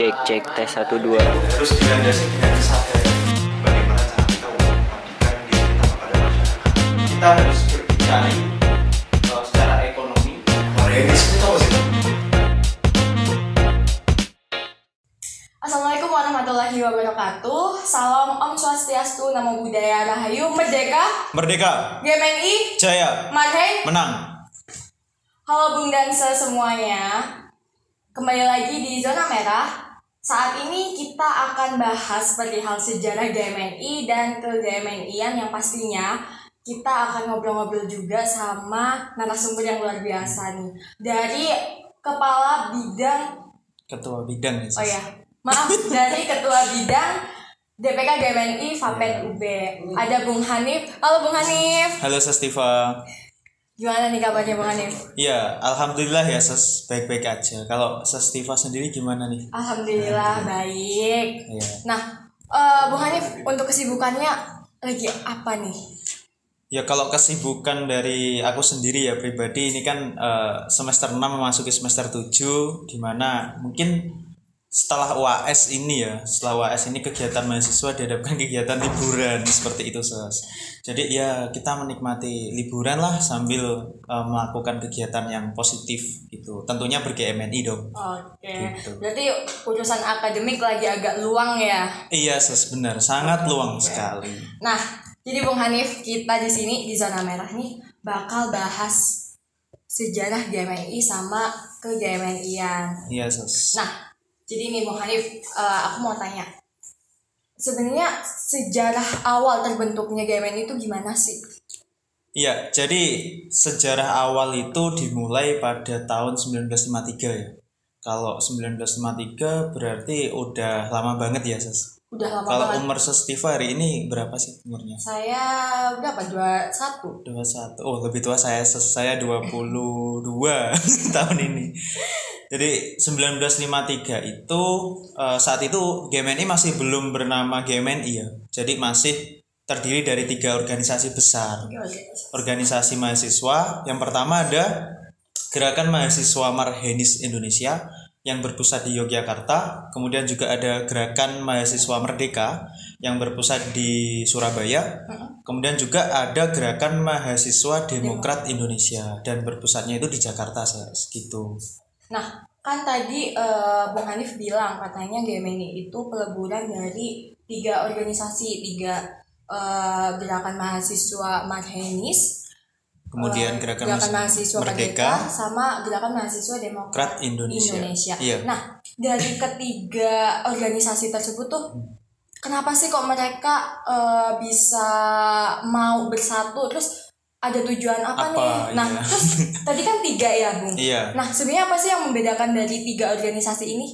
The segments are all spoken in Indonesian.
Cek cek tes satu dua. harus dilandasi dengan kesadaran bagaimana cara kita untuk mengabdikan diri kita kepada masyarakat. Kita harus berbicara uh, secara ekonomi. Morenis itu apa sih? Assalamualaikum warahmatullahi wabarakatuh Salam Om Swastiastu, Namo Buddhaya, Rahayu, Merdeka, Merdeka, GMNI, Jaya, Marhei menang. Halo Bung Dansa semuanya Kembali lagi di Zona Merah Saat ini kita akan bahas perihal sejarah GMNI dan ke GMNI-an yang pastinya kita akan ngobrol-ngobrol juga sama narasumber yang luar biasa nih Dari Kepala Bidang Ketua bidang ya. Oh ya, maaf dari Ketua Bidang DPK GMNI Fapen UB. Ada Bung Hanif. Halo Bung Hanif. Halo Sestiva. Gimana nih kabarnya Bung Hanif? Iya, alhamdulillah ya Ses baik-baik aja. Kalau Sestiva sendiri gimana nih? Alhamdulillah baik. Iya. Nah, eh, Bung Hanif untuk kesibukannya lagi apa nih? Ya kalau kesibukan dari aku sendiri ya pribadi ini kan eh, semester 6 memasuki semester 7 di mana mungkin setelah UAS ini ya, setelah UAS ini kegiatan mahasiswa dihadapkan kegiatan liburan seperti itu Ses. Jadi ya kita menikmati liburan lah sambil eh, melakukan kegiatan yang positif gitu. Tentunya ber-GMNI dong. Oke. Gitu. Berarti urusan akademik lagi agak luang ya. Iya, Ses, benar. Sangat luang sekali. Nah, jadi Bung Hanif kita di sini di zona merah nih bakal bahas sejarah GMNI sama ke GMNI-an. Iya, Ses. Nah, jadi nih Bung Hanif, eh, aku mau tanya. Sebenarnya sejarah awal terbentuknya GMNI itu gimana sih? Iya, jadi sejarah awal itu dimulai pada tahun 1953 ya. Kalau 1953 berarti udah lama banget ya, Ses. Udah lama Kalau banget. umur Sestiva hari ini berapa sih umurnya? Saya berapa? Dua satu. 21. Oh, lebih tua saya, Ses. Saya 22 tahun ini. Jadi 1953 itu eh, saat itu GMNI masih belum bernama GMNI ya. Jadi masih terdiri dari tiga organisasi besar. Organisasi mahasiswa yang pertama ada Gerakan Mahasiswa Marhenis Indonesia yang berpusat di Yogyakarta, kemudian juga ada Gerakan Mahasiswa Merdeka yang berpusat di Surabaya, kemudian juga ada Gerakan Mahasiswa Demokrat Indonesia dan berpusatnya itu di Jakarta Ses. Nah, kan tadi eh, Bung Hanif bilang katanya GMNI itu peleburan dari tiga organisasi, tiga eh, gerakan mahasiswa Marhenis, Kemudian eh, Gerakan, mahasiswa Merdeka, sama gerakan mahasiswa Demokrat Indonesia. Indonesia. Iya. Nah, dari ketiga organisasi tersebut tuh, kenapa sih kok mereka eh, bisa mau bersatu? Terus ada tujuan apa, Apa, nih? Nah, iya. terus tadi kan tiga ya, Bung. Iya. Nah, sebenarnya apa sih yang membedakan dari tiga organisasi ini?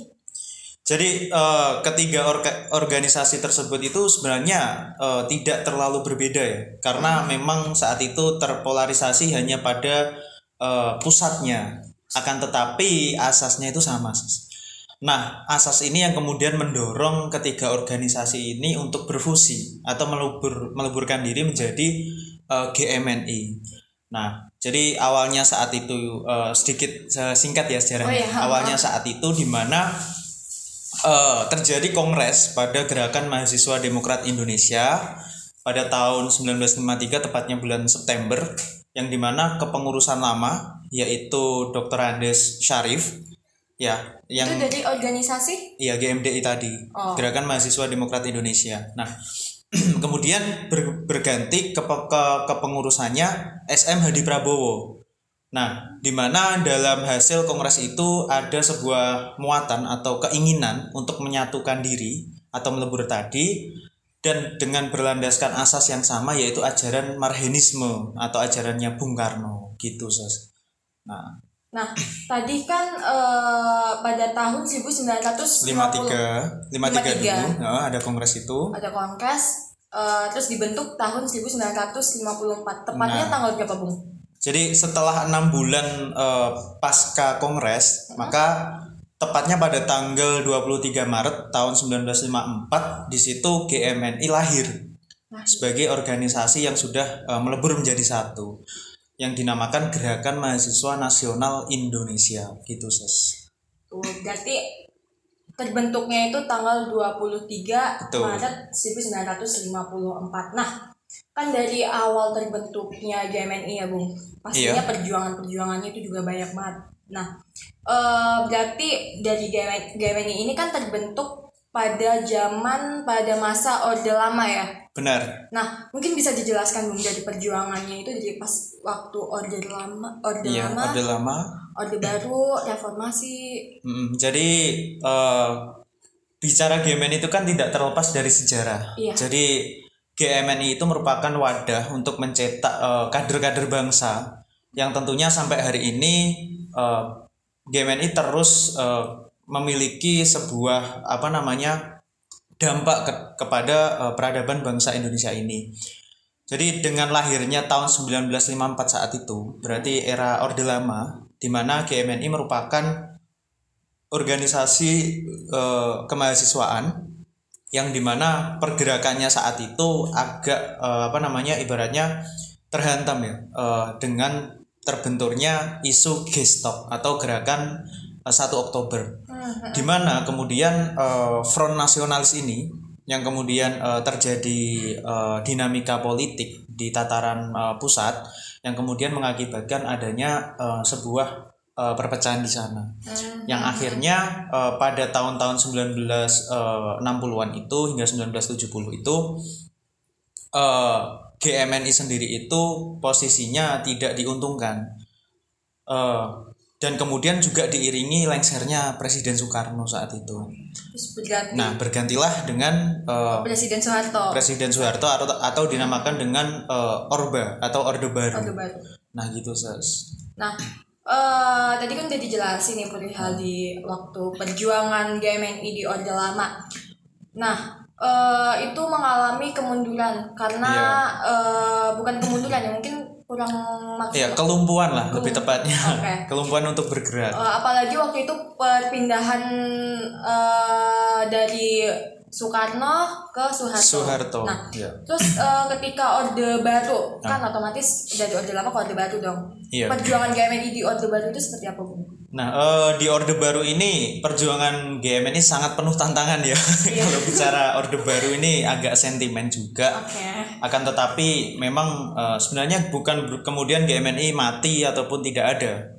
Jadi eh, ketiga orga- organisasi tersebut itu sebenarnya eh, tidak terlalu berbeda ya, karena memang saat itu terpolarisasi hanya pada eh, pusatnya. Akan tetapi asasnya itu sama. Nah, asas ini yang kemudian mendorong ketiga organisasi ini untuk berfusi atau melebur meleburkan diri menjadi eh, GMNI. Nah, jadi awalnya saat itu eh, sedikit eh, singkat ya sejarahnya. Oh iya, awalnya saat itu di mana eh, terjadi kongres pada Gerakan Mahasiswa Demokrat Indonesia pada tahun 1953 tepatnya bulan September yang di mana kepengurusan lama yaitu Dr. Andes Syarif ya yang Itu dari organisasi? Iya GMDI tadi Oh. Gerakan Mahasiswa Demokrat Indonesia. Nah kemudian ber- berganti ke, ke kepengurusannya SM Hadi Prabowo. Nah di mana dalam hasil kongres itu ada sebuah muatan atau keinginan untuk menyatukan diri atau melebur tadi dan dengan berlandaskan asas yang sama yaitu ajaran Marhenisme atau ajarannya Bung Karno gitu. Nah Nah, tadi kan eh, pada tahun 1950 53 53 dulu nah, ada kongres itu ada kongres eh, terus dibentuk tahun 1954. Tepatnya Nah. tanggal berapa, Bung? Jadi setelah enam bulan eh, pasca kongres, maka tepatnya pada tanggal 23 Maret tahun 1954 di situ GMNI lahir sebagai organisasi yang sudah eh, melebur menjadi satu. Yang dinamakan Gerakan Mahasiswa Nasional Indonesia gitu ses Tuh, berarti terbentuknya itu tanggal 23 Betul. Maret 1954. Nah, kan dari awal terbentuknya GMNI ya, Bung. Pastinya Iya. perjuangan-perjuangannya itu juga banyak banget. Nah, eh, berarti dari GMN GMNI ini kan terbentuk pada zaman pada masa Orde Lama ya. Benar. Nah, mungkin bisa dijelaskan Bung dari perjuangannya itu dari pas waktu Orde Lama, Orde Iya, Lama, Orde Lama. Orde Baru, Reformasi. Mm, jadi eh, bicara GMN itu kan tidak terlepas dari sejarah. Iya. Jadi GMNI itu merupakan wadah untuk mencetak eh, kader-kader bangsa yang tentunya sampai hari ini eh, GMNI terus eh, memiliki sebuah apa namanya dampak ke- kepada eh, peradaban bangsa Indonesia ini. Jadi dengan lahirnya tahun 1954 saat itu, berarti era Orde Lama, di mana GMNI merupakan organisasi eh, kemahasiswaan yang di mana pergerakannya saat itu agak eh, apa namanya ibaratnya terhantam ya eh, dengan terbenturnya isu Gestok atau gerakan 1 Oktober. Di mana kemudian eh, front nasionalis ini yang kemudian eh, terjadi eh, dinamika politik di tataran eh, pusat yang kemudian mengakibatkan adanya eh, sebuah eh, perpecahan di sana. Yang akhirnya eh, pada tahun-tahun 1960-an itu hingga 1970 itu eh, GMNI sendiri itu posisinya tidak diuntungkan. Eh, dan kemudian juga diiringi lengsernya Presiden Soekarno saat itu. Berganti Nah bergantilah dengan eh, Presiden Soeharto. Presiden Soeharto atau atau dinamakan dengan eh, Orba atau Orde Baru. Orde Baru. Nah gitu ses. Nah, eh tadi kan udah dijelasin nih perihal di waktu perjuangan GMNI di Orde Lama. Nah, eh itu mengalami kemunduran karena eh bukan kemunduran ya mungkin kurang maksud. Ya kelumpuhan lah lebih tepatnya. Oke. kelumpuhan untuk bergerak. Eh, apalagi waktu itu perpindahan eh dari Soekarno ke Soeharto. Soeharto. Nah, ya. terus eh, ketika Orde Baru kan otomatis dari Orde Lama ke Orde Baru dong. Iya. Perjuangan GMNI di Orde Baru itu seperti apa, Bung? Nah, eh, di Orde Baru ini perjuangan GM ini sangat penuh tantangan ya. Kalau bicara Orde Baru ini agak sentimen juga. Oke. Akan tetapi memang eh, sebenarnya bukan kemudian GMNI mati ataupun tidak ada.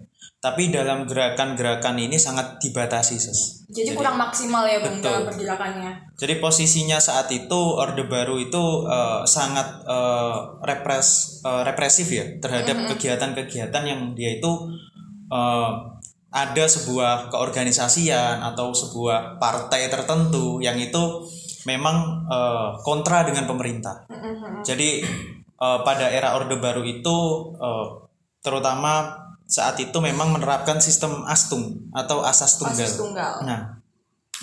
Tapi dalam gerakan-gerakan ini sangat dibatasi, Ses. Jadi, kurang maksimal ya Bung Betul. dalam pergerakannya. Jadi posisinya saat itu Orde Baru itu eh, sangat eh, repres eh, represif ya terhadap kegiatan-kegiatan yang dia itu eh, ada sebuah keorganisasian atau sebuah partai tertentu yang itu memang eh, kontra dengan pemerintah. Jadi eh, pada era Orde Baru itu eh, terutama saat itu memang menerapkan sistem astung atau asas tunggal. Asas tunggal. Nah,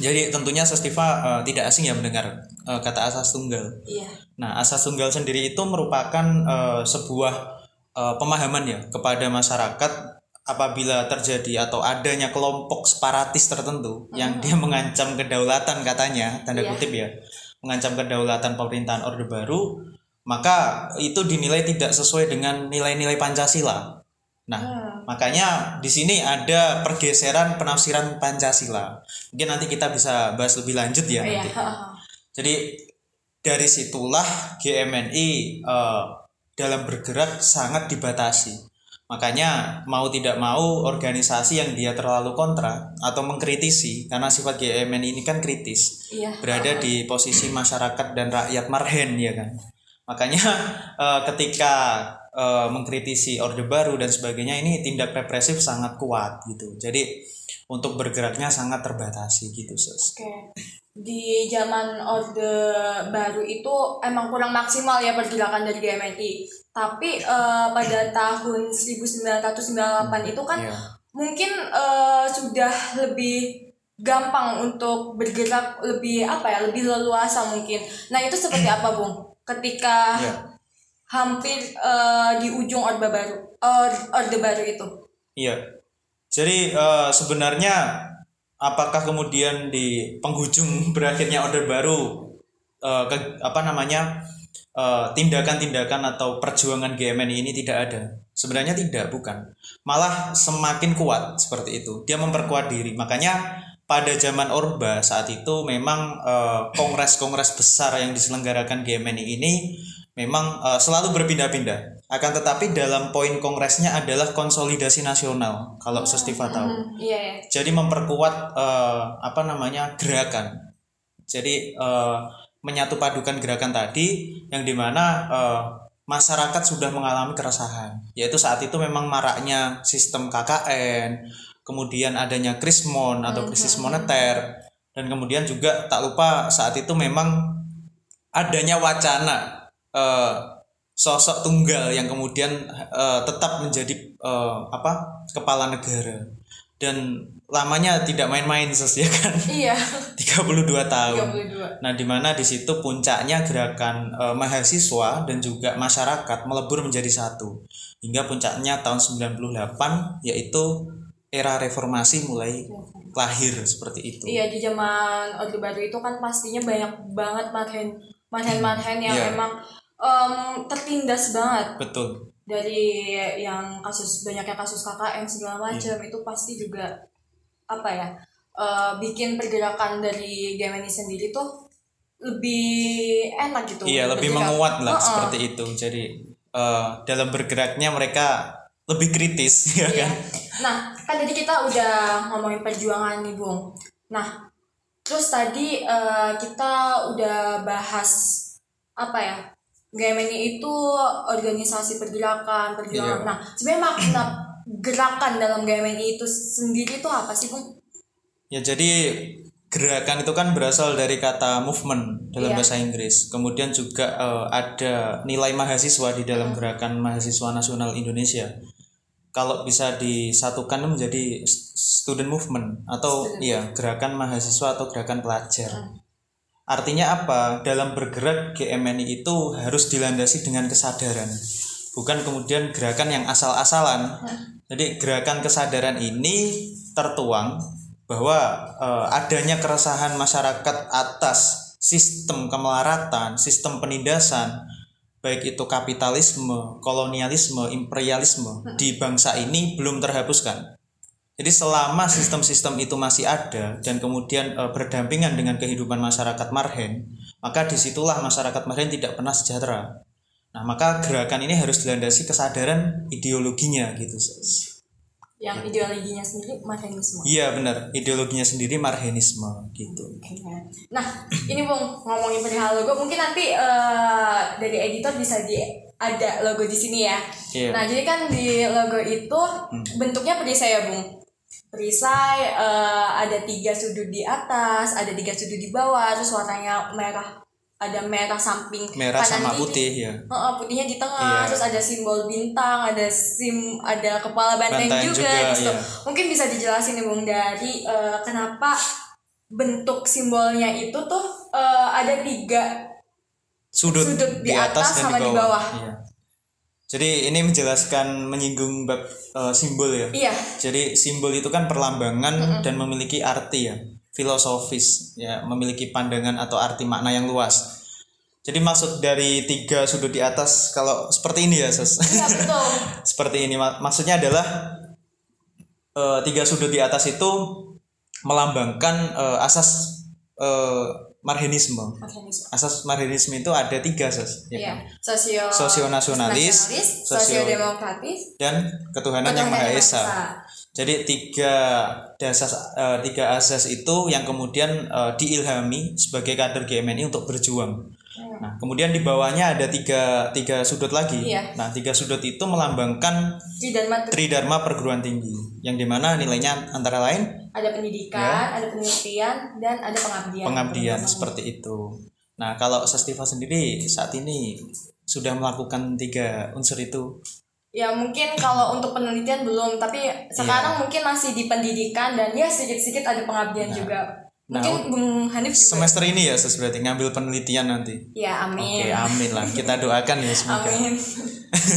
jadi tentunya Sestiva eh, tidak asing ya mendengar eh, kata asas tunggal. Iya. Nah, asas tunggal sendiri itu merupakan eh, sebuah eh, pemahaman ya kepada masyarakat apabila terjadi atau adanya kelompok separatis tertentu yang dia mengancam kedaulatan katanya tanda Iya. kutip ya mengancam kedaulatan pemerintahan Orde Baru maka itu dinilai tidak sesuai dengan nilai-nilai Pancasila. Nah, Hmm. Makanya di sini ada pergeseran penafsiran Pancasila. Mungkin nanti kita bisa bahas lebih lanjut ya Iya. nanti. Jadi dari situlah GMNI eh, dalam bergerak sangat dibatasi. Makanya mau tidak mau organisasi yang dia terlalu kontra atau mengkritisi karena sifat GMNI ini kan kritis Iya. berada di posisi masyarakat dan rakyat marhen ya kan. Makanya eh, ketika eh, mengkritisi Orde Baru dan sebagainya ini tindak represif sangat kuat gitu. Jadi untuk bergeraknya sangat terbatasi gitu, Sus. Oke. Di zaman Orde Baru itu emang kurang maksimal ya pergerakan dari GMNI. Tapi eh, pada tahun 1998 itu kan Iya. mungkin eh, sudah lebih gampang untuk bergerak lebih apa ya lebih leluasa mungkin. Nah itu seperti apa bung? Ketika Iya. Hampir eh, di ujung orde baru Or- orde baru itu. Iya. Jadi eh, sebenarnya apakah kemudian di penghujung berakhirnya Orde Baru eh, ke- apa namanya tindakan-tindakan atau perjuangan GMNI ini tidak ada? Sebenarnya tidak, bukan. Malah semakin kuat seperti itu. Dia memperkuat diri. Makanya pada zaman Orba saat itu memang kongres-kongres besar yang diselenggarakan GMNI ini memang eh, selalu berpindah-pindah. Akan tetapi dalam poin kongresnya adalah konsolidasi nasional kalau Sestiva tahu. Hmm, iya ya. Jadi memperkuat eh, apa namanya gerakan. Jadi eh, menyatu padukan gerakan tadi yang di mana eh, masyarakat sudah mengalami keresahan. Yaitu saat itu memang maraknya sistem KKN, kemudian adanya krismon atau krisis moneter, dan kemudian juga tak lupa saat itu memang adanya wacana eh, sosok tunggal yang kemudian eh, tetap menjadi eh, apa kepala negara dan lamanya tidak main-main ses ya kan Iya. 32 tahun 32. nah di mana di situ puncaknya gerakan eh, mahasiswa dan juga masyarakat melebur menjadi satu hingga puncaknya tahun 98 yaitu era reformasi mulai lahir seperti itu Iya di zaman Orde Baru itu kan pastinya banyak banget marhen marhen marhen yang Iya. emang em, tertindas banget betul dari yang kasus banyaknya kasus KKN segala macam Iya. itu pasti juga apa ya eh, bikin pergerakan dari Gemini sendiri tuh lebih enak gitu iya lebih bergerak. menguat lah Heeh. seperti itu jadi eh, dalam bergeraknya mereka lebih kritis ya Iya. kan Nah, kan tadi kita udah ngomongin perjuangan nih, Bung. Nah, terus tadi eh, kita udah bahas apa ya? GMNI itu organisasi pergerakan, perjuangan. Iya. Nah, sebenarnya makna gerakan dalam GMNI itu sendiri itu apa sih, Bung? Ya jadi gerakan itu kan berasal dari kata movement dalam Iya. bahasa Inggris. Kemudian juga eh, ada nilai mahasiswa di dalam gerakan mahasiswa nasional Indonesia. Kalau bisa disatukan menjadi student movement atau iya gerakan mahasiswa atau gerakan pelajar. Artinya apa? Dalam bergerak GMNI itu harus dilandasi dengan kesadaran. Bukan kemudian gerakan yang asal-asalan. Jadi gerakan kesadaran ini tertuang bahwa eh, adanya keresahan masyarakat atas sistem kemelaratan, sistem penindasan, baik itu kapitalisme, kolonialisme, imperialisme di bangsa ini belum terhapuskan. Jadi selama sistem-sistem itu masih ada dan kemudian eh, berdampingan dengan kehidupan masyarakat marhen, maka di situlah masyarakat marhen tidak pernah sejahtera. Nah, maka gerakan ini harus dilandasi kesadaran ideologinya gitu. Yang ideologinya sendiri marhenisme. Iya benar, ideologinya sendiri marhenisme gitu. Nah, ini Bung ngomongin perihal logo, mungkin nanti eh, dari editor bisa di ada logo di sini ya. Iya. Nah, jadi kan di logo itu bentuknya perisai ya, Bung. Perisai eh, ada tiga sudut di atas, ada tiga sudut di bawah, terus warnanya merah. Ada merah samping Merah kanan sama kiri. putih ya. Heeh, putihnya di tengah, Iya. terus ada simbol bintang, ada sim, ada kepala banteng Banteng juga, juga, di situ. iya. Mungkin bisa dijelasin nih Bung dari eh, kenapa bentuk simbolnya itu tuh eh, ada tiga Sudut, Sudut di di atas, atas dan sama di di bawah. bawah. Iya. Jadi ini menjelaskan menyinggung bab eh, simbol ya. iya Jadi simbol itu kan perlambangan dan memiliki arti ya, filosofis ya, memiliki pandangan atau arti makna yang luas. Jadi maksud dari tiga sudut di atas kalau seperti ini ya, Sus. iya betul seperti ini Mak- maksudnya adalah eh, tiga sudut di atas itu melambangkan eh, asas eh, marhenisme. Marxisme. Asas marhenisme itu ada tiga, Sus. ya Iya, kan? sosio Sosionasionalis, sosio sosio- demokratis, Dan ketuhanan yang Maha Esa. Jadi tiga dasar eh, tiga asas itu yang kemudian eh, diilhami sebagai kader GMNI untuk berjuang. Nah, kemudian di bawahnya ada tiga tiga sudut lagi. Iya. Nah, tiga sudut itu melambangkan mat- Tridharma perguruan tinggi, yang di mana nilainya antara lain ada pendidikan, ada penelitian, dan ada pengabdian. Ya. pengabdian seperti itu. Nah, kalau Sestiva sendiri saat ini sudah melakukan tiga unsur itu. Ya mungkin kalau untuk penelitian belum, tapi Iya. sekarang mungkin masih di pendidikan dan ya sedikit-sedikit ada pengabdian juga. Nah, Mungkin Bung Hanif juga. Semester ini ya, Sus, berarti ngambil penelitian nanti. Ya amin. Oke, amin lah. Kita doakan ya semoga. Amin.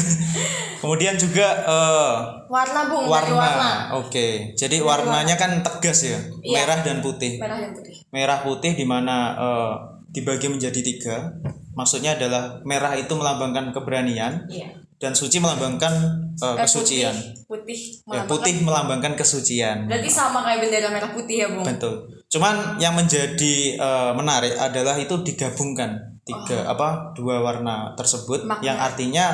Kemudian juga eh, Warna Bung, warna. warna. Oke, jadi warnanya kan tegas ya, Iya. merah dan putih. Merah dan putih. Merah putih di mana eh, dibagi menjadi tiga. Maksudnya adalah merah itu melambangkan keberanian, Iya. dan suci melambangkan uh, Eh, kesucian. Putih, putih, Ya, melambangkan- putih melambangkan kesucian. Berarti sama kayak bendera merah putih ya, Bung? Betul. Cuman yang menjadi eh, menarik adalah itu digabungkan tiga apa dua warna tersebut. Makna. yang artinya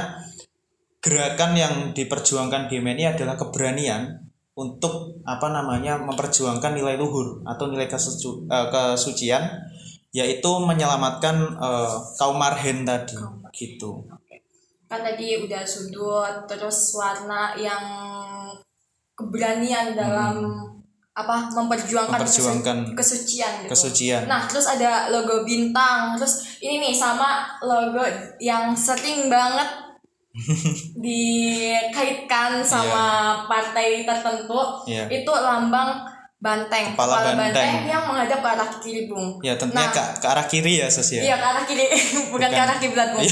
gerakan yang diperjuangkan GMNI adalah keberanian untuk apa namanya memperjuangkan nilai luhur atau nilai kesuci- eh, kesucian yaitu menyelamatkan eh, kaum marhen tadi. Gitu. Kan tadi udah sudut, terus warna yang keberanian dalam apa memperjuangkan, kesu-. Memperjuangkan kesucian gitu. kesucian. Nah, terus ada logo bintang, terus ini nih sama logo yang sering banget dikaitkan sama partai tertentu. Iya. Itu lambang banteng, Kepala banteng. yang menghadap ke arah kiri, Bung. Ya tentunya Nah. ke, ke arah kiri ya Sus ya. Iya, ke arah kiri, bukan, ke arah kiblat, Bung.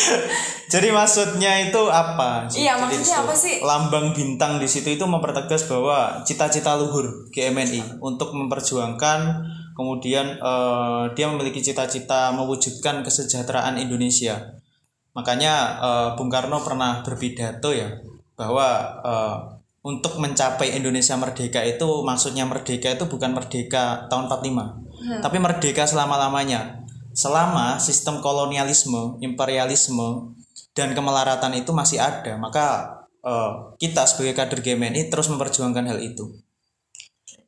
Jadi maksudnya itu apa? Iya, Jadi maksudnya itu apa sih? Lambang bintang di situ itu mempertegas bahwa cita-cita luhur GMNI untuk memperjuangkan kemudian eh, dia memiliki cita-cita mewujudkan kesejahteraan Indonesia. Makanya eh, Bung Karno pernah berpidato ya bahwa eh, untuk mencapai Indonesia merdeka itu maksudnya merdeka itu bukan merdeka tahun 45 tapi merdeka selama-lamanya. Selama sistem kolonialisme imperialisme dan kemelaratan itu masih ada maka eh, kita sebagai kader GMNI terus memperjuangkan hal itu.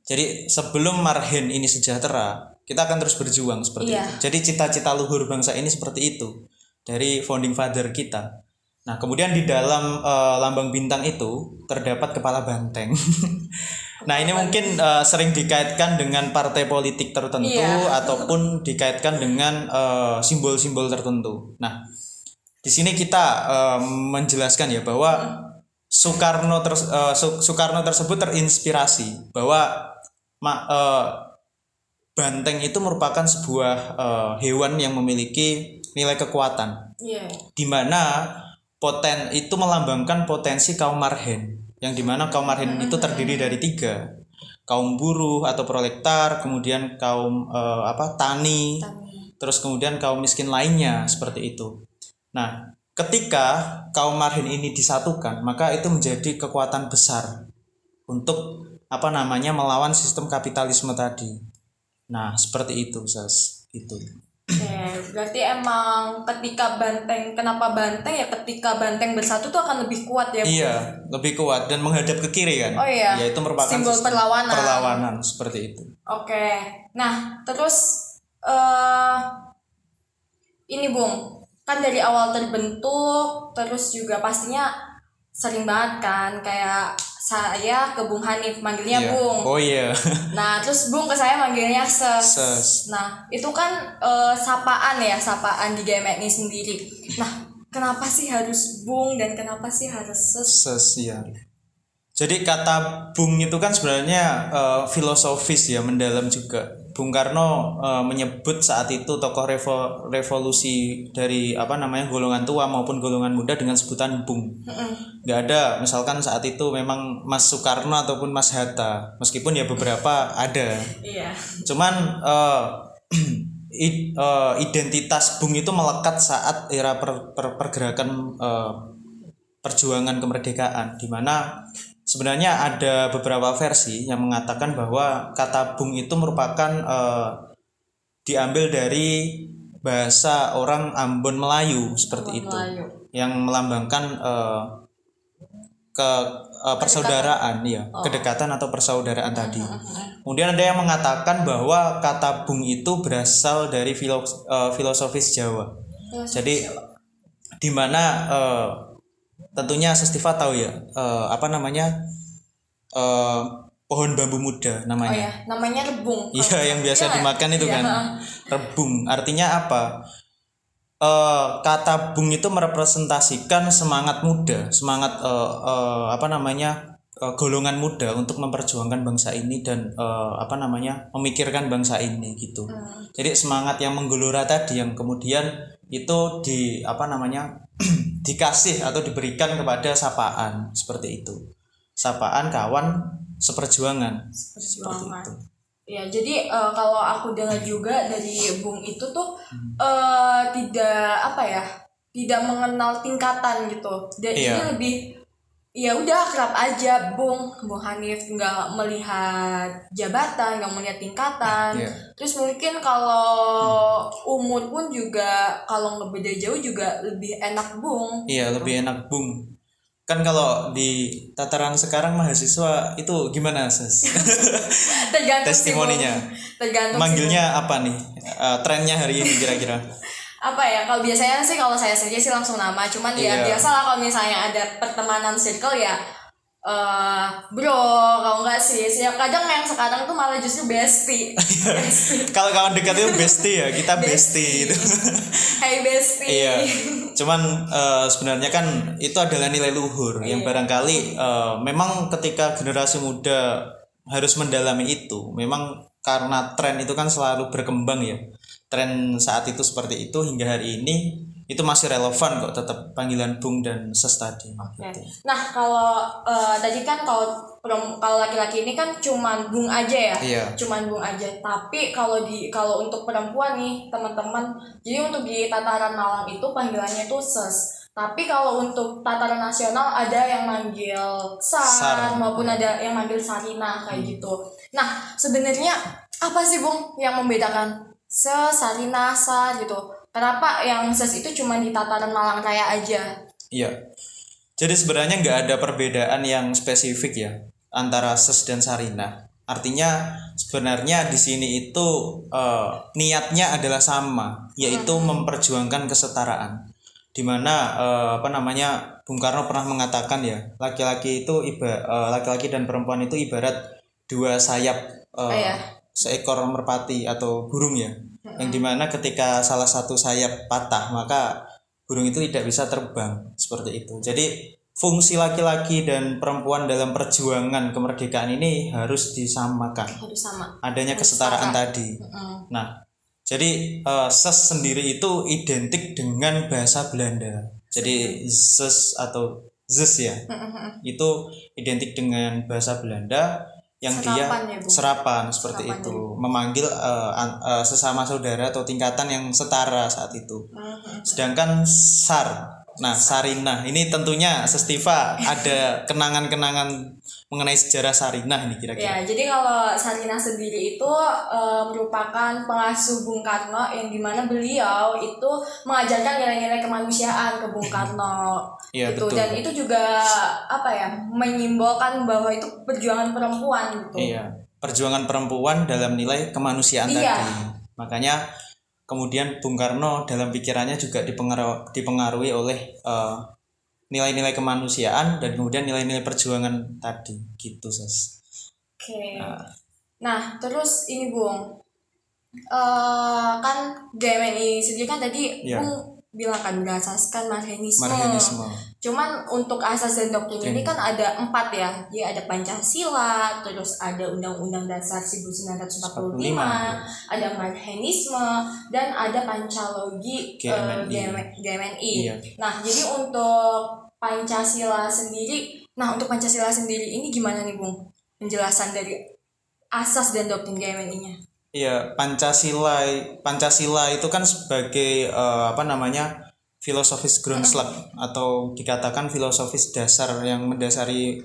Jadi sebelum marhen ini sejahtera kita akan terus berjuang seperti Iya. itu. Jadi cita-cita luhur bangsa ini seperti itu dari founding father kita Nah, kemudian di dalam eh, lambang bintang itu terdapat kepala banteng. nah, ini mungkin eh, sering dikaitkan dengan partai politik tertentu Iya. ataupun dikaitkan dengan eh, simbol-simbol tertentu. Nah, di sini kita eh, menjelaskan ya bahwa Soekarno ter- Su- Soekarno tersebut terinspirasi bahwa ma- eh, banteng itu merupakan sebuah eh, hewan yang memiliki nilai kekuatan Iya. di mana poten itu melambangkan potensi kaum marhen yang di mana kaum marhen itu terdiri dari tiga. Kaum buruh atau proletar kemudian kaum eh, apa tani Tani. terus kemudian kaum miskin lainnya seperti itu. Nah ketika kaum marhen ini disatukan maka itu menjadi kekuatan besar untuk apa namanya melawan sistem kapitalisme tadi. Nah seperti itu sas. Itu Oke, berarti emang ketika banteng, kenapa banteng ya ketika banteng bersatu tuh akan lebih kuat ya? Bu? Iya, lebih kuat dan menghadap ke kiri kan. Oh iya. Ya itu merupakan Simbol perlawanan. Perlawanan seperti itu. Oke, nah terus eh ini Bung, kan dari awal terbentuk, terus juga pastinya sering banget kan kayak saya ke Bung Hanif manggilnya Iya. Bung. Oh iya. Nah, terus Bung ke saya manggilnya Ses. Ses. Nah, itu kan eh, sapaan ya, sapaan di GMNI sendiri. Nah, kenapa sih harus Bung dan kenapa sih harus Ses? Sosial. Jadi kata bung itu kan sebenarnya eh, filosofis ya mendalam juga. Bung Karno eh, menyebut saat itu tokoh revo- revolusi dari apa namanya golongan tua maupun golongan muda dengan sebutan bung. nggak ada. Misalkan saat itu memang Mas Soekarno ataupun Mas Hatta. Meskipun ya beberapa ada. Iya. cuman eh, i- eh, identitas Bung itu melekat saat era per- per- pergerakan eh, perjuangan kemerdekaan. Di mana sebenarnya ada beberapa versi yang mengatakan bahwa kata Bung itu merupakan eh, diambil dari bahasa orang Ambon Melayu seperti itu Melayu. yang melambangkan eh, ke eh, persaudaraan ya kedekatan atau persaudaraan tadi. Kemudian ada yang mengatakan bahwa kata bung itu berasal dari filo- eh, filosofis Jawa. Jadi di mana eh, tentunya Sestiva tahu ya eh, apa namanya eh, pohon bambu muda Oh namanya ya, namanya rebung. Iya, yang biasa Iya, dimakan itu iya, kan. Rebung. Artinya apa? Eh, kata bung itu merepresentasikan semangat muda, semangat eh, eh, apa namanya? eh, golongan muda untuk memperjuangkan bangsa ini dan eh, apa namanya? memikirkan bangsa ini gitu. Hmm. Jadi semangat yang menggelora tadi yang kemudian itu di apa namanya? dikasih atau diberikan kepada sapaan seperti itu. Sapaan kawan seperjuangan seperti Perjuangan. itu. Ya, jadi eh, kalau aku dengar juga dari Bung itu tuh Hmm. eh tidak apa ya? tidak mengenal tingkatan gitu dan Iya. ini lebih ya udah akrab aja bung bung Hanif nggak melihat jabatan nggak melihat tingkatan Iya. terus mungkin kalau umur pun juga kalau nggak beda jauh juga lebih enak bung Iya lebih enak bung. Kan kalau di tataran sekarang mahasiswa itu gimana ses? tergantung. Testimoninya. tergantung Manggilnya apa nih? Eh, trennya hari ini kira-kira? apa ya kalau biasanya sih kalau saya sendiri sih langsung nama cuman ya Iya. biasa lah kalau misalnya ada pertemanan circle ya eh bro kalau enggak sih ya kadang yang sekarang tuh malah justru bestie bestie Kalau kawan dekat itu bestie ya, kita bestie itu. hey bestie iya. Cuman eh, sebenarnya kan itu adalah nilai luhur yang Iya. barangkali eh, memang ketika generasi muda harus mendalami itu, memang karena tren itu kan selalu berkembang ya. Tren saat itu seperti itu hingga hari ini itu masih relevan kok tetap panggilan bung dan ses tadi. Gitu. Nah kalau eh, tadi kan kalau kalau laki-laki ini kan cuman bung aja ya, Iya. cuman bung aja. Tapi kalau di kalau untuk perempuan nih teman-teman, jadi untuk di tataran Malang itu panggilannya itu ses. Tapi kalau untuk tataran nasional ada yang manggil sar, Sar. maupun ada yang manggil sarina kayak gitu. Nah sebenarnya apa sih bung yang membedakan ses, sarina, sar gitu? Kenapa yang ses itu cuma di tataran Malang Raya aja? Iya. Jadi sebenarnya nggak ada perbedaan yang spesifik ya antara ses dan sarina. Artinya sebenarnya di sini itu eh, niatnya adalah sama, yaitu memperjuangkan kesetaraan. Di mana eh, apa namanya Bung Karno pernah mengatakan ya laki-laki itu iba eh, laki-laki dan perempuan itu ibarat dua sayap eh, iya. Seekor merpati atau burung ya. Yang di mana ketika salah satu sayap patah maka burung itu tidak bisa terbang. Seperti itu. Jadi fungsi laki-laki dan perempuan dalam perjuangan kemerdekaan ini harus disamakan. Harus sama. adanya Harus kesetaraan setara. tadi. Mm. nah jadi eh, ses sendiri itu identik dengan bahasa Belanda. Jadi ses atau zes ya. Itu identik dengan bahasa Belanda yang dia Serapan ya, Bu? serapan seperti Serapan itu memanggil eh, an- eh, sesama saudara atau tingkatan yang setara saat itu Mhm. sedangkan sar nah sarinah ini tentunya Sestiva ada kenangan-kenangan mengenai sejarah sarinah ini kira-kira Ya, jadi kalau Sarina sendiri itu eh, merupakan pengasuh Bung Karno yang di mana beliau itu mengajarkan nilai-nilai kemanusiaan ke Bung Karno. Iya, gitu. betul. Dan itu juga apa ya menyimbolkan bahwa itu perjuangan perempuan gitu. Iya, perjuangan perempuan dalam nilai kemanusiaan Iya. tadi. Makanya kemudian Bung Karno dalam pikirannya juga dipengaruhi, dipengaruhi oleh eh, nilai-nilai kemanusiaan dan kemudian nilai-nilai perjuangan tadi gitu, Ses. Oke. Nah. Nah, terus ini Bung. eh kan GMNI sendiri kan tadi Iya. Bung bilang kan berasaskan marxisme. Marxisme. Cuman untuk asas dan doktrin ini Oke. kan ada empat ya. Jadi ada Pancasila, terus ada Undang-Undang Dasar 1945, ya. ada Marxisme, dan ada Pancalogi eh, GMNI. GM- GMNI. Iya. Nah, jadi untuk Pancasila sendiri, nah untuk Pancasila sendiri ini gimana nih Bung? Penjelasan dari asas dan doktrin GMNI-nya. Iya, Pancasila Pancasila itu kan sebagai eh, apa namanya? filosofis Grundslag atau dikatakan filosofis dasar yang mendasari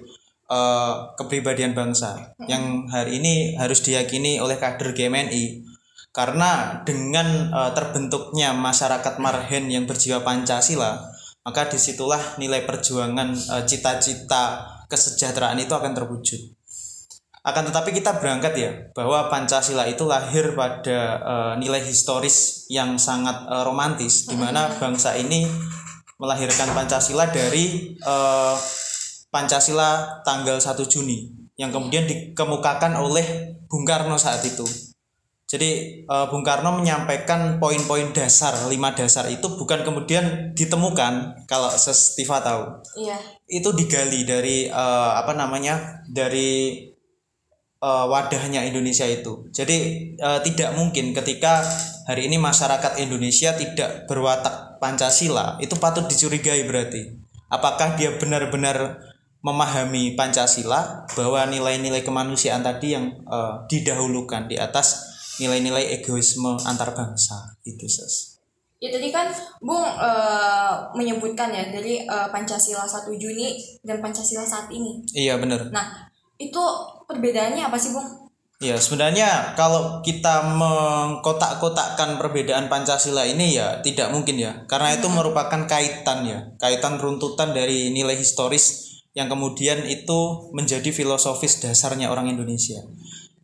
eh, kepribadian bangsa yang hari ini harus diyakini oleh kader GMNI karena dengan eh, terbentuknya masyarakat marhen yang berjiwa Pancasila maka di situlah nilai perjuangan eh, cita-cita kesejahteraan itu akan terwujud akan tetapi kita berangkat ya bahwa Pancasila itu lahir pada eh, nilai historis yang sangat eh, romantis di mana bangsa ini melahirkan Pancasila dari Pancasila tanggal 1 Juni yang kemudian dikemukakan oleh Bung Karno saat itu. Jadi eh, Bung Karno menyampaikan poin-poin dasar, lima dasar itu bukan kemudian ditemukan kalau Sestiva tahu Iya. itu digali dari eh, apa namanya dari eh, wadahnya Indonesia itu. Jadi eh, tidak mungkin ketika hari ini masyarakat Indonesia tidak berwatak Pancasila itu patut dicurigai berarti. Apakah dia benar-benar memahami Pancasila bahwa nilai-nilai kemanusiaan tadi yang eh, didahulukan di atas nilai-nilai egoisme antar bangsa itu ses. Ya tadi kan Bung eh, menyebutkan ya dari eh, Pancasila 1 Juni dan Pancasila saat ini. Iya benar. Nah, itu perbedaannya apa sih, Bung? Ya sebenarnya kalau kita mengkotak-kotakkan perbedaan Pancasila ini ya tidak mungkin ya karena itu merupakan kaitan ya kaitan runtutan dari nilai historis yang kemudian itu menjadi filosofis dasarnya orang Indonesia.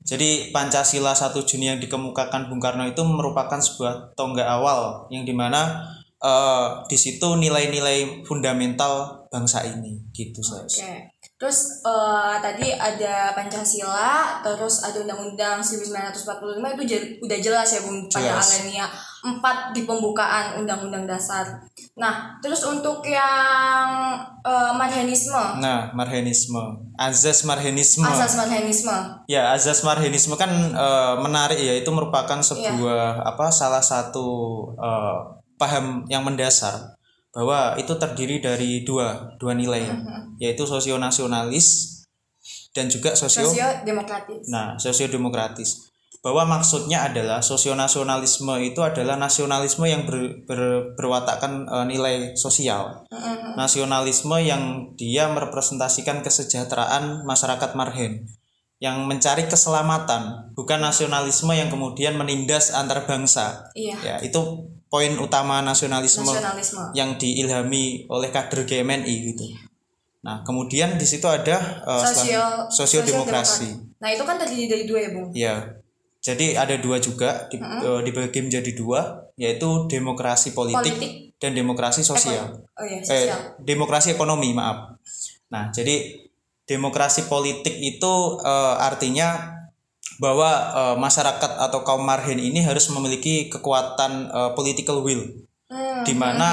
Jadi Pancasila 1 Juni yang dikemukakan Bung Karno itu merupakan sebuah tonggak awal yang di mana eh, di situ nilai-nilai fundamental bangsa ini gitu saya. Oke. Terus eh, tadi ada Pancasila, terus ada Undang-Undang 1945 itu udah jelas ya Bung pada Jelas. alinea 4 di pembukaan Undang-Undang Dasar. Nah, terus untuk yang eh, Marhanisme, Nah, marhenisme, azas marhenisme. asas Marhanisme. Ya, azas marhenisme kan eh, menarik ya, itu merupakan sebuah apa salah satu eh, paham yang mendasar bahwa itu terdiri dari dua dua nilai ya, yaitu sosionasionalis dan juga sosio Sosio demokratis. Nah, sosiodemokratis. Bahwa maksudnya adalah sosionasionalisme itu adalah nasionalisme yang ber, ber- berwatakkan eh, nilai sosial. Nasionalisme yang dia merepresentasikan kesejahteraan masyarakat marhen yang mencari keselamatan, bukan nasionalisme yang kemudian menindas antar bangsa. Iya. Ya, itu poin utama nasionalisme Nasionalisme. yang diilhami oleh kader GMNI gitu. Nah, kemudian di situ ada eh, Sosial sosiodemokrasi. sosiodemokrasi. Nah, itu kan terdiri dari dua ya, Bung. Ya, jadi ada dua juga di, eh, dibagi menjadi dua, yaitu demokrasi politik, Politik. dan demokrasi sosial. Oh iya, Eh, sosial. demokrasi ekonomi, maaf. Nah, jadi demokrasi politik itu eh, artinya bahwa eh, masyarakat atau kaum marhen ini harus memiliki kekuatan eh, political will, Hmm, di mana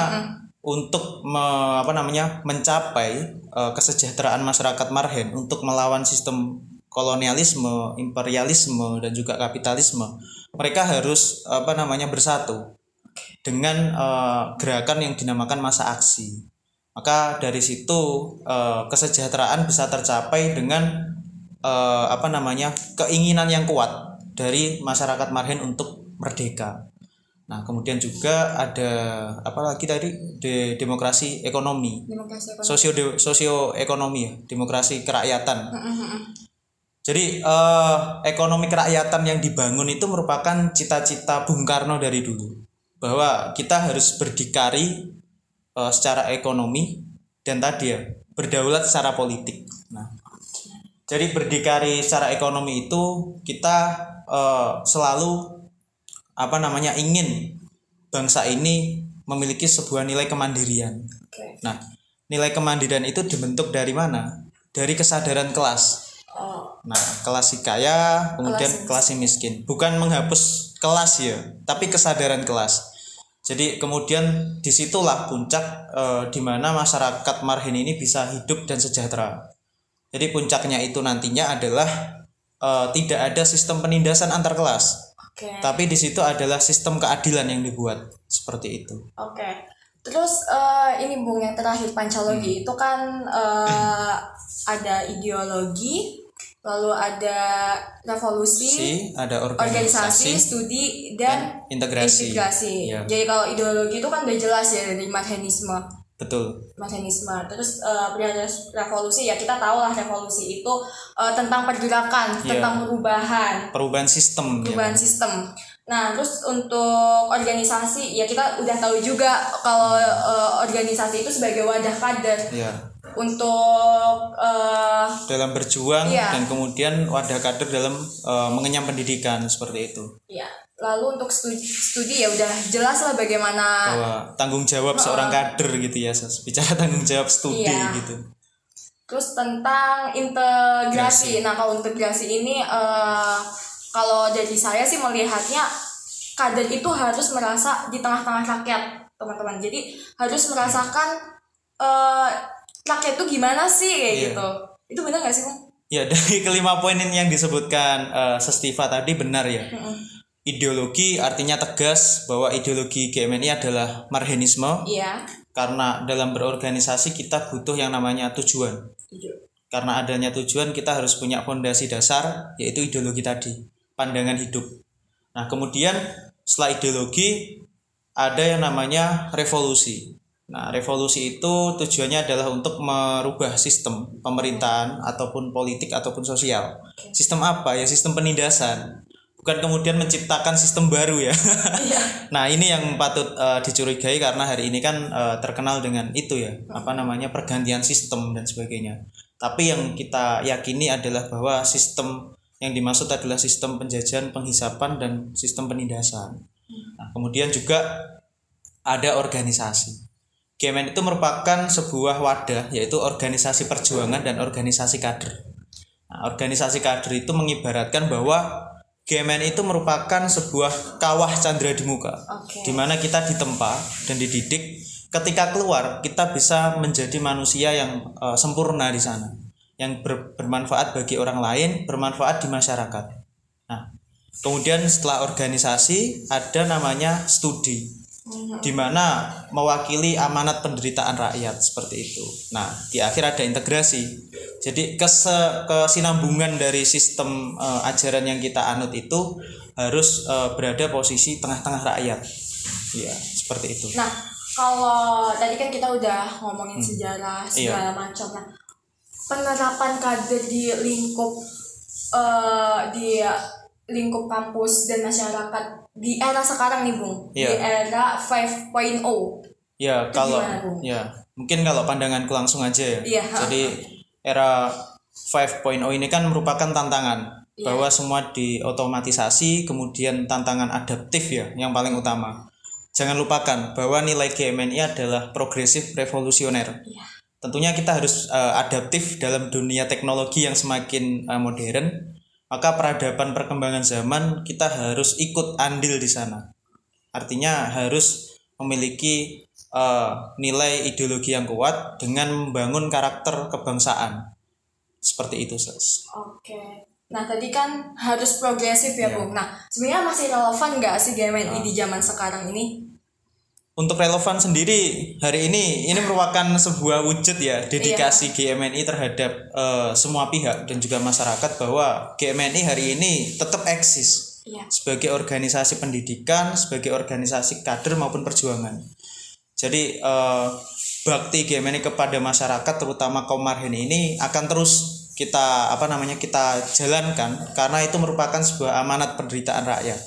untuk me- apa namanya mencapai eh, kesejahteraan masyarakat marhen untuk melawan sistem kolonialisme, imperialisme dan juga kapitalisme, mereka harus apa namanya bersatu dengan eh, gerakan yang dinamakan masa aksi. Maka dari situ eh, kesejahteraan bisa tercapai dengan eh, apa namanya keinginan yang kuat dari masyarakat marhen untuk merdeka. Nah, kemudian juga ada apa lagi tadi De- demokrasi ekonomi, demokrasi ekonomi. sosio sosio ekonomi ya, demokrasi kerakyatan. Jadi eh, ekonomi kerakyatan yang dibangun itu merupakan cita-cita Bung Karno dari dulu bahwa kita harus berdikari eh, secara ekonomi dan tadi ya berdaulat secara politik. Nah, jadi berdikari secara ekonomi itu kita eh, selalu apa namanya ingin bangsa ini memiliki sebuah nilai kemandirian. Oke. Nah, nilai kemandirian itu dibentuk dari mana? Dari kesadaran kelas. Oh, Nah, kelas si kaya, kemudian Kelas si miskin. Bukan menghapus kelas ya, tapi kesadaran kelas. Jadi kemudian di situlah puncak eh, di mana masyarakat marhin ini bisa hidup dan sejahtera. Jadi puncaknya itu nantinya adalah eh, tidak ada sistem penindasan antar kelas, Oke. tapi di situ adalah sistem keadilan yang dibuat seperti itu. Oke. Terus eh, ini Bung yang terakhir Hmm. pancalogi itu kan eh, ada ideologi, lalu ada revolusi, Si ada organisasi, organisasi, studi dan integrasi. integrasi. Iya. Jadi kalau ideologi itu kan udah jelas ya dari marxisme. Betul. Marxisme. Terus eh, periode revolusi ya kita tahu lah revolusi itu eh, tentang pergerakan, Iya. tentang perubahan. Perubahan sistem ya. perubahan sistem. Nah, terus untuk organisasi ya kita udah tahu juga kalau eh, organisasi itu sebagai wadah kader Ya. Untuk eh, dalam berjuang Iya. dan kemudian wadah kader dalam eh, mengenyam pendidikan seperti itu ya lalu untuk studi, studi ya udah jelas lah bagaimana bahwa tanggung jawab seorang kader gitu ya Sas. bicara tanggung jawab studi Iya. gitu terus tentang integrasi. Nah, kalau integrasi ini eh, kalau dari saya sih melihatnya kader itu harus merasa di tengah-tengah rakyat, teman-teman. Jadi harus merasakan eh, rakyat itu gimana sih kayak Iya. gitu. Itu benar nggak sih, Bung? ya dari kelima poin yang disebutkan eh, Sestiva tadi benar ya ideologi artinya tegas bahwa ideologi GMNI adalah marhenisme Iya. karena dalam berorganisasi kita butuh yang namanya tujuan Setuju. karena adanya tujuan kita harus punya fondasi dasar yaitu ideologi tadi pandangan hidup nah kemudian setelah ideologi ada yang namanya revolusi. Nah, revolusi itu tujuannya adalah untuk merubah sistem pemerintahan ataupun politik ataupun sosial. Sistem apa? Ya sistem penindasan. Bukan kemudian menciptakan sistem baru ya. nah, ini yang patut eh, dicurigai karena hari ini kan eh, terkenal dengan itu ya, apa namanya pergantian sistem dan sebagainya. Tapi yang kita yakini adalah bahwa sistem yang dimaksud adalah sistem penjajahan, penghisapan dan sistem penindasan. Nah, kemudian juga ada organisasi. GMN itu merupakan sebuah wadah yaitu organisasi perjuangan dan organisasi kader. Nah, organisasi kader itu mengibaratkan bahwa GMN itu merupakan sebuah kawah candra di muka Oke. di mana kita ditempa dan dididik ketika keluar kita bisa menjadi manusia yang eh, sempurna di sana yang ber- bermanfaat bagi orang lain bermanfaat di masyarakat nah kemudian setelah organisasi ada namanya studi di mana mewakili amanat penderitaan rakyat seperti itu. Nah, di akhir ada integrasi. Jadi kese- kesinambungan dari sistem eh, ajaran yang kita anut itu harus eh, berada posisi tengah-tengah rakyat. Iya, seperti itu. Nah, kalau tadi kan kita udah ngomongin sejarah Iya. segala macam. Nah, penerapan kader di lingkup eh di lingkup kampus dan masyarakat di era sekarang nih, Bung. Di Iya. era 5.0. Ya, Itu kalau gimana, Bung? ya, mungkin kalau pandanganku langsung aja ya. Iya. Jadi era 5.0 ini kan merupakan tantangan Iya. bahwa semua diotomatisasi, kemudian tantangan adaptif ya yang paling utama. Jangan lupakan bahwa nilai GMNI adalah progresif revolusioner. Iya. Tentunya kita harus eh, adaptif dalam dunia teknologi yang semakin eh, modern. Maka peradaban perkembangan zaman kita harus ikut andil di sana. Artinya harus memiliki eh, nilai ideologi yang kuat dengan membangun karakter kebangsaan. Seperti itu, Sas. Oke. Nah, tadi kan harus progresif ya, Iya. Bung. Nah, sebenarnya masih relevan nggak sih GMNI di zaman sekarang ini? Untuk relevan sendiri hari ini ini merupakan sebuah wujud ya dedikasi GMNI terhadap eh, semua pihak dan juga masyarakat bahwa GMNI hari ini tetap eksis Iya. sebagai organisasi pendidikan, sebagai organisasi kader maupun perjuangan. Jadi eh, bakti GMNI kepada masyarakat terutama kaum marhen ini akan terus kita apa namanya kita jalankan karena itu merupakan sebuah amanat penderitaan rakyat.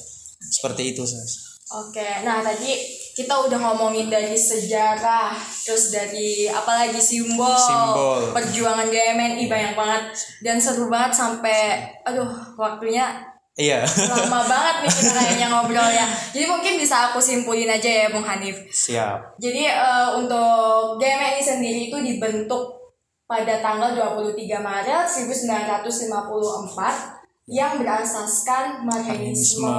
Seperti itu, Sas. Oke, nah tadi kita udah ngomongin dari sejarah, terus dari apalagi simbol, Simbol. perjuangan GMNI banyak banget dan seru banget sampai, aduh waktunya Iya. lama banget nih kita kayaknya ngobrol ya. Jadi mungkin bisa aku simpulin aja ya Bung Hanif. Siap. Jadi eh, untuk GMNI sendiri itu dibentuk pada tanggal 23 Maret 1954 yang berasaskan. Marxisme.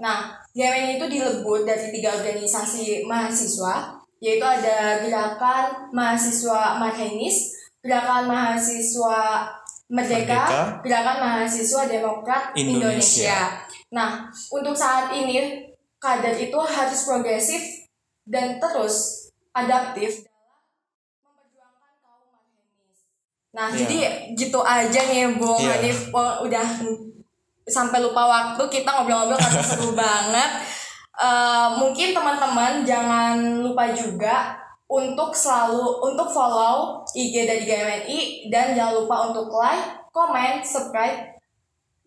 Nah, GMNI itu dilebur dari tiga organisasi mahasiswa, yaitu ada Gerakan Mahasiswa Marxis, Gerakan Mahasiswa Merdeka, Merdeka. Gerakan Mahasiswa Demokrat Indonesia. Indonesia. Nah, untuk saat ini kader itu harus progresif dan terus adaptif dalam memperjuangkan kaum marginis. Nah, Iya. jadi gitu aja nih Bung Iya. Hanif Oh, udah sampai lupa waktu kita ngobrol-ngobrol karena seru banget. Eh, mungkin teman-teman jangan lupa juga untuk selalu untuk follow IG dari GMNI dan jangan lupa untuk like, comment, subscribe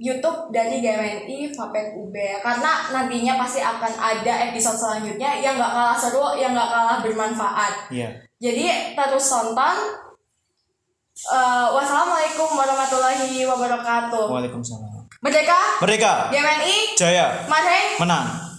YouTube dari GMNI Vapet UB karena nantinya pasti akan ada episode selanjutnya yang gak kalah seru, yang gak kalah bermanfaat. Iya. Jadi terus tonton. Eh, wassalamualaikum warahmatullahi wabarakatuh. Waalaikumsalam. Merdeka, Merdeka. GMNI, Jaya. Marheng, Menang.